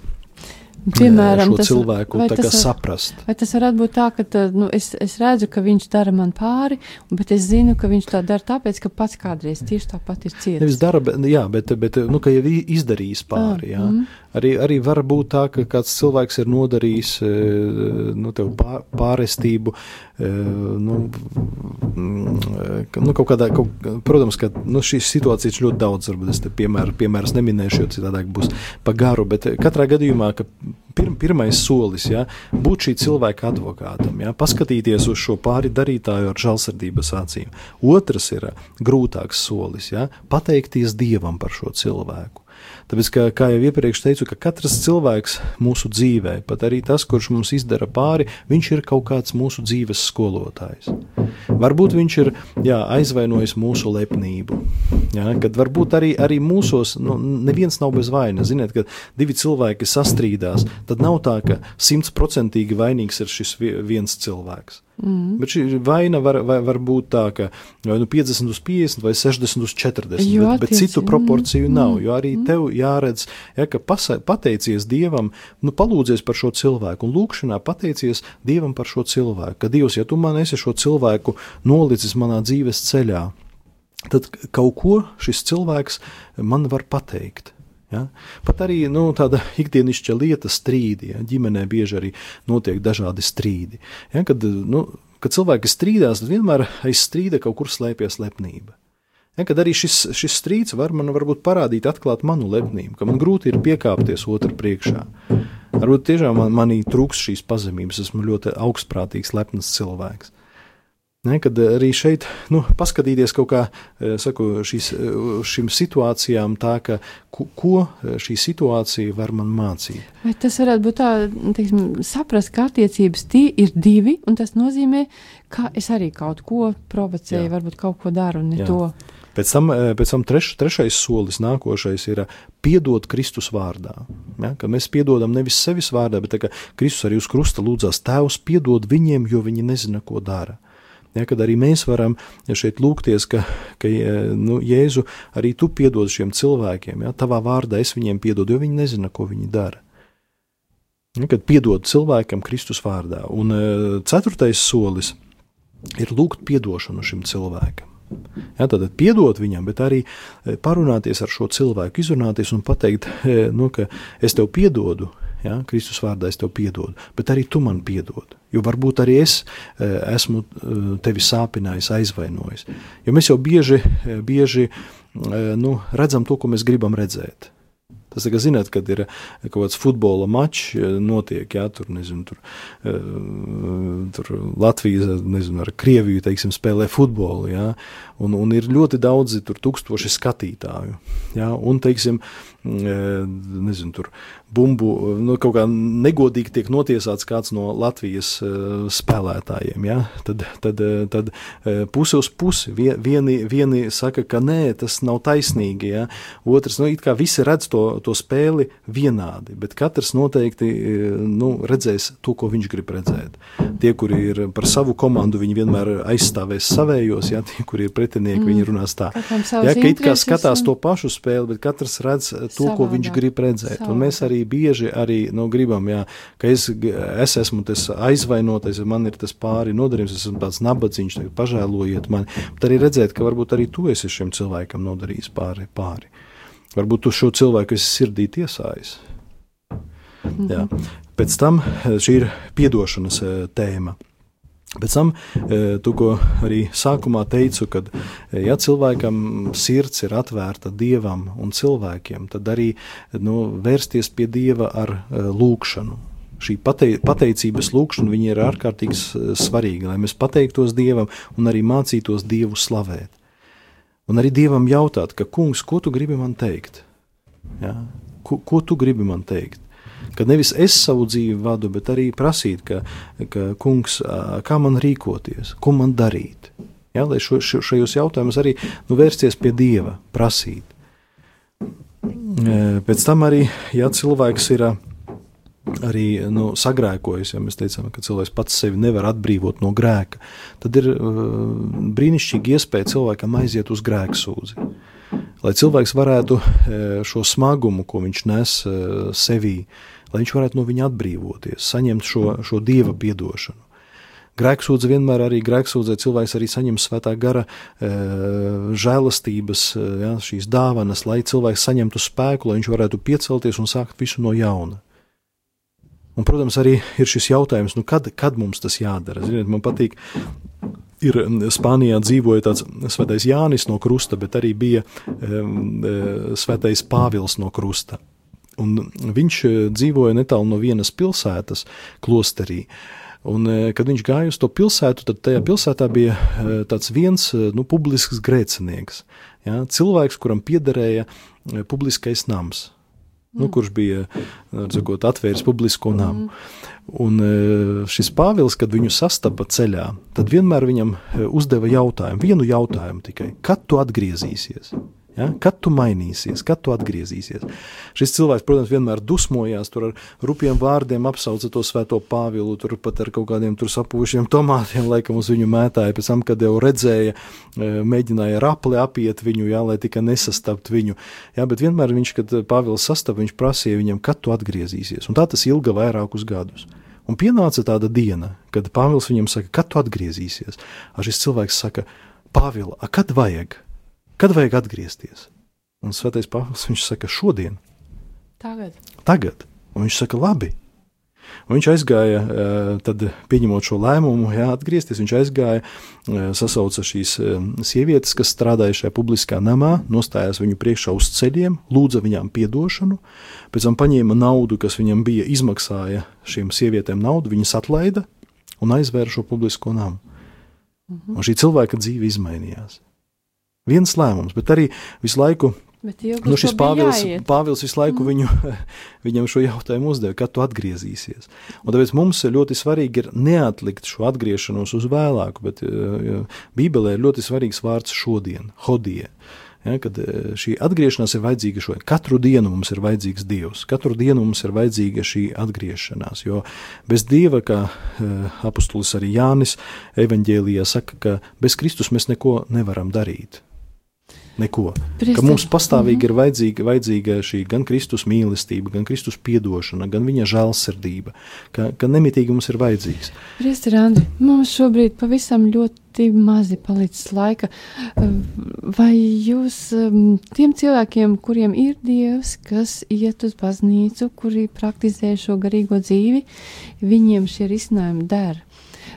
Piemēram, šo tas- cilvēku tas var- saprast. Vai tas varētu būt tā, ka nu, es, es redzu, ka viņš dara man pāri, bet es zinu, ka viņš tā dara tāpēc, ka pats kādreiz tieši tāpat ir cietis. Nevis dara, bet, jā, bet, bet nu, ka jau izdarījis pāri. Jā. mm. Arī, arī var būt tā, ka kāds cilvēks ir nodarījis e, nu, pār, pārestību. Nu, nu, kaut kādā, kaut, protams, ka nu, šīs situācijas ļoti daudz, varbūt es te piemēru, piemērus neminēšu, jo citādāk būs pa garu, bet e, katrā gadījumā, ka pir, pirmais solis, ja, būt šī cilvēka advokātam, ja, paskatīties uz šo pāri darītāju ar žēlsirdības acīm. Otrs ir e, grūtāks solis, ja, pateikties Dievam par šo cilvēku. Tāpēc, ka, kā jau iepriekš teicu, ka katrs cilvēks mūsu dzīvē, pat arī tas, kurš mums izdara pāri, viņš ir kaut kāds mūsu dzīves skolotājs. Varbūt viņš ir jā, aizvainojis mūsu lepnību. Jā, kad varbūt arī, arī mūsos nu, neviens nav bez vainas. Ziniet, kad divi cilvēki sastrīdās, tad nav tā, ka simtprocentīgi vainīgs ir šis vi- viens cilvēks. Mm. Bet šī vaina var, var, var būt tā, ka vai nu 50 uz 50 vai 60 uz 40, Jo bet, bet citu proporciju nav. Jo arī tev jāredz, ja, ka pasa, pateicies Dievam, nu, palūdzies par šo cilvēku, un lūkšanā pateicies Dievam par šo cilvēku. Ka Dievs, ja tu man esi šo cilvēku nolicis manā dzīves ceļā, tad kaut ko šis cilvēks man var pateikt. Ja? Pat arī nu, tāda ikdienišķa lieta, strīdi. Ja? Ģimenē bieži arī notiek dažādi strīdi. Ja? Kad, nu, kad cilvēki strīdās, tad vienmēr aiz strīda kaut kur slēpjas lepnība. Ja, kad arī šis, šis strīds var man varbūt parādīt, atklāt manu lepnību, ka man grūti ir piekāpties otru priekšā. Varbūt tiešām man, manī trūks šīs pazemības, esmu ļoti augstprātīgs, lepns cilvēks. Ne, kad arī šeit nu, paskatīties kaut kā eh, saku, šīs, eh, šīm situācijām, tā, ka, ko, ko šī situācija var man mācīt. Vai tas varētu būt tā, teiksim, saprast, ka attiecības tie ir divi, un tas nozīmē, ka es arī kaut ko provocēju, Jā. varbūt kaut ko daru, un ne Jā. to. Pēc tam, eh, pēc tam treš, trešais solis, nākošais ir eh, piedot Kristus vārdā. Ja, ka mēs piedodam nevis sevis vārdā, bet tā, Kristus arī uz krusta lūdzās Tēvs, piedod viņiem, jo viņi nezina, ko dara. Ja, kad arī mēs varam šeit lūgties, ka, ka eh, nu, Jēzu arī tu piedod šiem cilvēkiem, ja, tavā vārdā es viņiem piedodu, jo viņi nezina, ko viņi dara. Ja, kad piedod cilvēkam Kristus vārdā. Un ceturtais solis ir lūgt piedošanu šim cilvēkam. Ja, tad piedot viņam, bet arī e, parunāties ar šo cilvēku, izrunāties un pateikt, e, nu, ka es tev piedodu, ja, Kristus vārdā es tev piedodu, bet arī tu man piedod. Jo varbūt arī es e, esmu tevi sāpinājis, aizvainojis. Jo mēs jau bieži, bieži nu, redzam to, ko mēs gribam redzēt. Tas, kā zināt, kad ir kaut kāds futbola mačs, notiek, jā, tur, nezinu, tur, tur Latvijas, nezinu, ar Krieviju, teiksim, spēlē futbolu, jā, un, un ir ļoti daudzi tur tūkstoši skatītāju, jā, un, teiksim, nezinu, tur bumbu, nu, kaut kā negodīgi tiek notiesāts kāds no Latvijas uh, spēlētājiem. Ja? Tad, tad, tad uh, puse uz pusi. Vieni, vieni saka, ka nē, tas nav taisnīgi. Ja? Otrs, nu, it kā visi redz to, to spēli vienādi, bet katrs noteikti nu, redzēs to, ko viņš grib redzēt. Tie, kuri ir par savu komandu, viņi vienmēr aizstāvēs savējos, ja? tie, kuri ir pretinieki, mm. viņi runās tā. Ja, ka it kā skatās un... to pašu spēli, bet katrs redz to, Savādā. ko viņš grib redzēt. Savādā. Un mēs arī bieži arī nu, gribam, jā, ka es, es esmu tas aizvainotais, man ir tas pāri nodarījums, es esmu tāds nabadzīgs, pažēlojiet mani. Bet arī redzēt, ka varbūt arī tu esi šim cilvēkam nodarījis pāri. pāri. Varbūt tu šo cilvēku esi sirdī tiesājis. Mhm. Jā. Pēc tam šī ir piedošanas eh, tēma. Pēc tam, e, tu arī sākumā teicu, ka, e, ja cilvēkam sirds ir atvērta dievam un cilvēkiem, tad arī nu, vērsties pie dieva ar e, lūgšanu. Šī pateicības lūkšana ir ārkārtīgi svarīga, lai mēs pateiktos dievam un arī mācītos dievu slavēt. Un arī dievam jautāt, ka, kungs, ko tu gribi man teikt? Ja? Ko, ko tu gribi man teikt? Kad nevis es savu dzīvi vadu, bet arī prasīt, ka, ka kungs, kā man rīkoties, ko man darīt. Ja, lai šo, šo, šajos jautājumos arī nu, vērsties pie Dieva, prasīt. Pēc tam arī, ja cilvēks ir arī nu, sagrēkojis, ja mēs teicām, ka cilvēks pats sevi nevar atbrīvot no grēka, tad ir brīnišķīgi iespēja cilvēkam aiziet uz grēku sūdzi. Lai cilvēks varētu šo smagumu, ko viņš nes sevī, lai viņš varētu no viņa atbrīvoties, saņemt šo, šo dieva piedošanu. Grēksūdze vienmēr arī grēksūdzē cilvēks arī saņem svētā gara e, žēlastības, e, ja, šīs dāvanas, lai cilvēks saņemtu spēku, lai viņš varētu piecelties un sākt visu no jauna. Un, protams, arī ir šis jautājums, nu kad, kad mums tas jādara. Ziniet, man patīk, ir Spānijā dzīvoja tāds svētais Jānis no krusta, bet arī bija um, svētais Pāvils no krusta. Un viņš eh, dzīvoja netālu no vienas pilsētas, klosterī. Un, eh, kad viņš gāja uz to pilsētu, tad tajā pilsētā bija tāds viens nu, publisks grēcinieks. Ja, cilvēks, kuram piederēja publiskais nams. Nu, kurš bija sakot, atvēris publisko namu. Un šis Pāvils, kad viņu sastapa ceļā, tad vienmēr viņam uzdeva jautājumu, vienu jautājumu tikai: kad tu atgriezīsies? Ja? Kad tu mainīsies, kad tu atgriezīsies? Šis cilvēks, protams, vienmēr dusmojās, tur ar rupjiem vārdiem apsauca to svēto pāvilu, tur pat ar kaut kādiem sapuvušiem tomātiem, laikam uz viņu mētāja. Pēc tam, kad jau redzēja, e, mēģināja ar apli apiet viņu, jā, lai tikai nesastapt viņu. Jā, bet vienmēr viņš, kad Pāvils sastapa, viņš prasīja viņam, kad tu atgriezīsies. Un tā tas ilga vairākus gadus. Un pienāca tāda diena, kad Pāvils viņam saka, kad tu atgriezīsies. A šis cilvēks saka, Pāvila, kad vajag? Kad vajag atgriezties? Un Svētais Pāvils viņš saka, šodien. Tagad. Tagad. Un viņš saka, labi. Un viņš aizgāja, tad pieņemot šo lēmumu, jā, atgriezties. Viņš aizgāja, sasauca šīs sievietes, kas strādāja šajā publiskā namā, nostājās viņu priekšā uz ceļiem, lūdza viņām atdošanu, pēc tam paņēma naudu, kas viņam bija, izmaksāja šīm sievietēm naudu, viņas atlaida un aizvēra šo publisko namu. Mhm. Un šī cilvēka dzīve izmainījās. Viens lēmums, bet arī visu laiku. Nu, šis Pāvils, Pāvils visu laiku mm. viņu, viņam šo jautājumu uzdeva, kad tu atgriezīsies. Un tāpēc mums ļoti svarīgi ir neatlikt šo atgriešanos uz vēlāku, bet Bībelē ir ļoti svarīgs vārds šodien, hodie. Ja, kad šī atgriešanās ir vajadzīga šodien. Katru dienu mums ir vajadzīgs Dievs, katru dienu mums ir vajadzīga šī atgriešanās. Jo bez Dieva, kā apustulis arī Jānis evanģēlijā saka, ka bez Kristus mēs neko nevaram darīt. Neko. Priester. Ka mums pastāvīgi ir vajadzīga, vajadzīga šī gan Kristus mīlestība, gan Kristus piedošana, gan viņa žēlsirdība, ka, ka nemitīgi mums ir vajadzīgs. Priester Andri, mums šobrīd pavisam ļoti mazi palicis laika. Vai jūs tiem cilvēkiem, kuriem ir Dievs, kas iet uz baznīcu, kuri praktizē šo garīgo dzīvi, viņiem šie risinājumi der?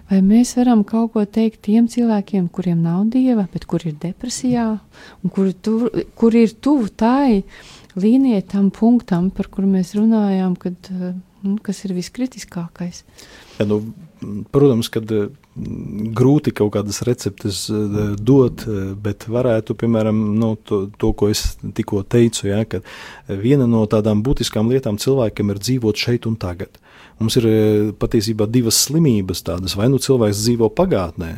Vai mēs varam kaut ko teikt tiem cilvēkiem, kuriem nav dieva, bet kur ir depresijā, un kuri, tur, kuri ir tuvu tai līnijai, tam punktam, par kuru mēs runājām, kad, eh, nu, kas ir viskritiskākais? Ja, nu, protams, ka grūti kaut kādas receptes eh, dot, eh, bet varētu, piemēram, nu, to, to, ko es tikko teicu, ja, ka viena no tādām būtiskām lietām cilvēkam ir dzīvot šeit un tagad. Mums ir e, patiesībā divas slimības tādas. Vai nu cilvēks dzīvo pagātnē,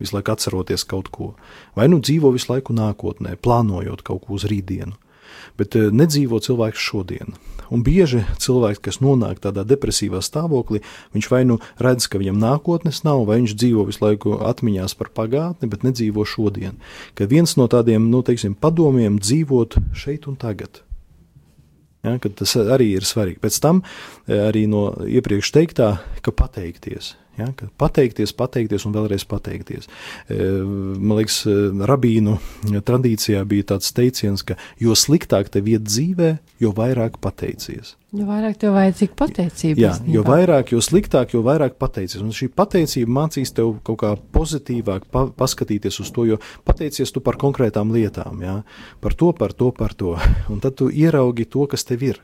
visu laiku atceroties kaut ko, vai nu dzīvo visu laiku nākotnē, plānojot kaut ko uz rītdienu. Bet e, nedzīvo cilvēks šodien. Un bieži cilvēks, kas nonāk tādā depresīvā stāvoklī, viņš vai nu redz, ka viņam nākotnes nav, vai viņš dzīvo visu laiku atmiņās par pagātni, bet nedzīvo šodien. Ka viens no tādiem, nu, teiksim, padomiem dzīvot šeit un tagad. Ja, tas arī ir svarīgi. Pēc tam e, arī no iepriekš teiktā, ka pateikties. Ja, pateikties, pateikties un vēlreiz pateikties. E, man liekas, e, rabīnu tradīcijā bija tāds teiciens, ka jo sliktāk tev iet dzīvē, jo vairāk pateicies. Jo vairāk tev vajadzīga pateicība. Jā, jo vairāk, jo sliktāk, jo vairāk pateicies. Un šī pateicība mācīs tev kaut kā pozitīvāk pa, paskatīties uz to, jo pateicies tu par konkrētām lietām, jā, par to, par to, par to. Un tad tu ieraugi to, kas tev ir.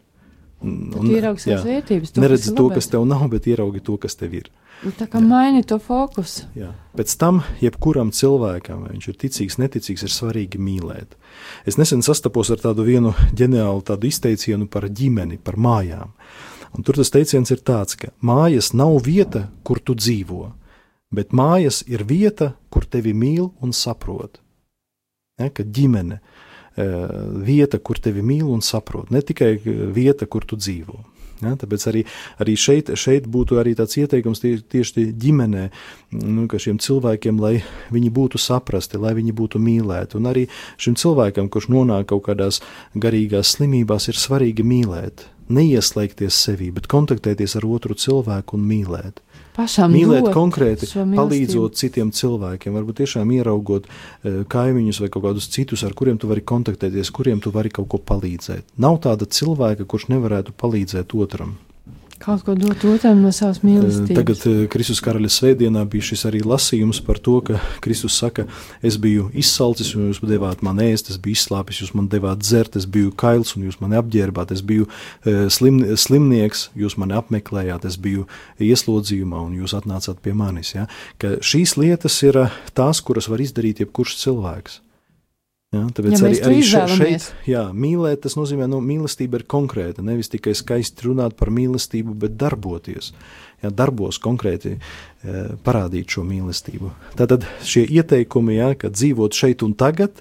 Un, ieraugi savas vērtības. To, neredzi to, kas tev nav, bet ieraugi to, kas tev ir. Nu, tā kā maini to fokusu. Jā. Pēc tam, jebkuram cilvēkam, vai viņš ir ticīgs, neticīgs, ir svarīgi mīlēt. Es nesen sastapos ar tādu vienu ģeniālu tādu izteicienu par ģimeni, par mājām. Un tur tas teiciens ir tāds, ka mājas nav vieta, kur tu dzīvo, bet mājas ir vieta, kur tevi mīl un saprot. Ja, ka ģimene, eh, vieta, kur tevi mīl un saprot, ne tikai vieta, kur tu dzīvo. Ja, tāpēc arī, arī šeit, šeit būtu arī tāds ieteikums tie, tieši ģimenē, nu, ka šiem cilvēkiem, lai viņi būtu saprasti, lai viņi būtu mīlēti. Un arī šim cilvēkam, kurš nonāk kaut kādās garīgās slimībās, ir svarīgi mīlēt, neieslēgties sevī, bet kontaktēties ar otru cilvēku un mīlēt pašam mīlēt konkrēti, palīdzot citiem cilvēkiem, varbūt tiešām ieraugot uh, kaimiņus vai kaut kādus citus, ar kuriem tu vari kontaktēties, kuriem tu vari kaut ko palīdzēt. Nav tāda cilvēka, kurš nevarētu palīdzēt otram. Kaut ko dot otram no savas mīlestības. Tagad eh, Kristus karaļa svētdienā bija šis arī lasījums par to, ka Kristus saka, es biju izsalcis un jūs devāt man ēst, es biju izslāpis, jūs man devāt dzert, es biju kails un jūs mani apģērbāt, es biju eh, slim, slimnieks, jūs mani apmeklējāt, es biju ieslodzījumā un jūs atnācāt pie manis. Ja? Ka šīs lietas ir eh, tās, kuras var izdarīt jebkurš cilvēks. Ja, tāpēc ja arī, arī šeit, jā, mīlēt, tas nozīmē, ka nu, mīlestība ir konkrēta. Nevis tikai skaisti runāt par mīlestību, bet darboties. Ja, darbos konkrēti e, parādīt šo mīlestību. Tātad šie ieteikumi, ja, ka dzīvot šeit un tagad,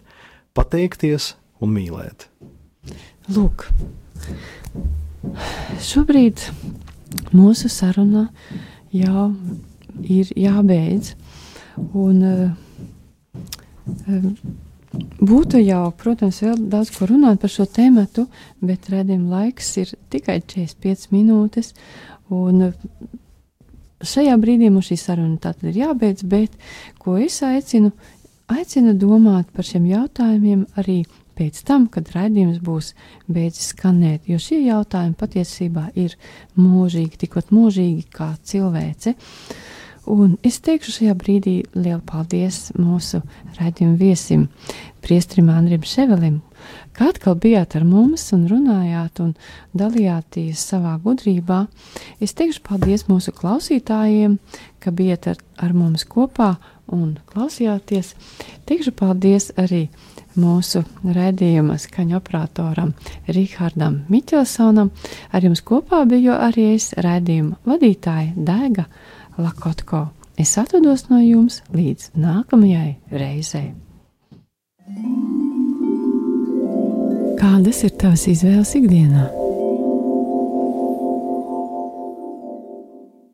pateikties un mīlēt. Lūk, šobrīd mūsu saruna jau ir jābeidz. Un, uh, Būtu jau, protams, vēl daudz ko runāt par šo tēmu, bet redzējuma laiks ir tikai 45 minūtes. Šajā brīdī mums šī saruna tātad ir jābeidz, bet ko es aicinu, aicinu domāt par šiem jautājumiem arī pēc tam, kad raidījums būs beidzis skanēt, jo šie jautājumi patiesībā ir mūžīgi, tikpat mūžīgi kā cilvēce. Uh, Un es teikšu šajā brīdī lielu paldies mūsu raidījuma viesim, Priestrim Andrim Ševelim, ka atkal bijāt ar mums un runājāt un dalījāties savā gudrībā. Es teikšu paldies mūsu klausītājiem, ka bijāt ar, ar mums kopā un klausījāties. Teikšu paldies arī mūsu raidījuma skaņu operatoram Rihardam Miķelsonam. Ar jums kopā biju arī es raidījuma vadītāja Daiga. Lakotko. Es atvados no jums līdz nākamajai reizei. Kādas ir tavas izvēles ikdienā?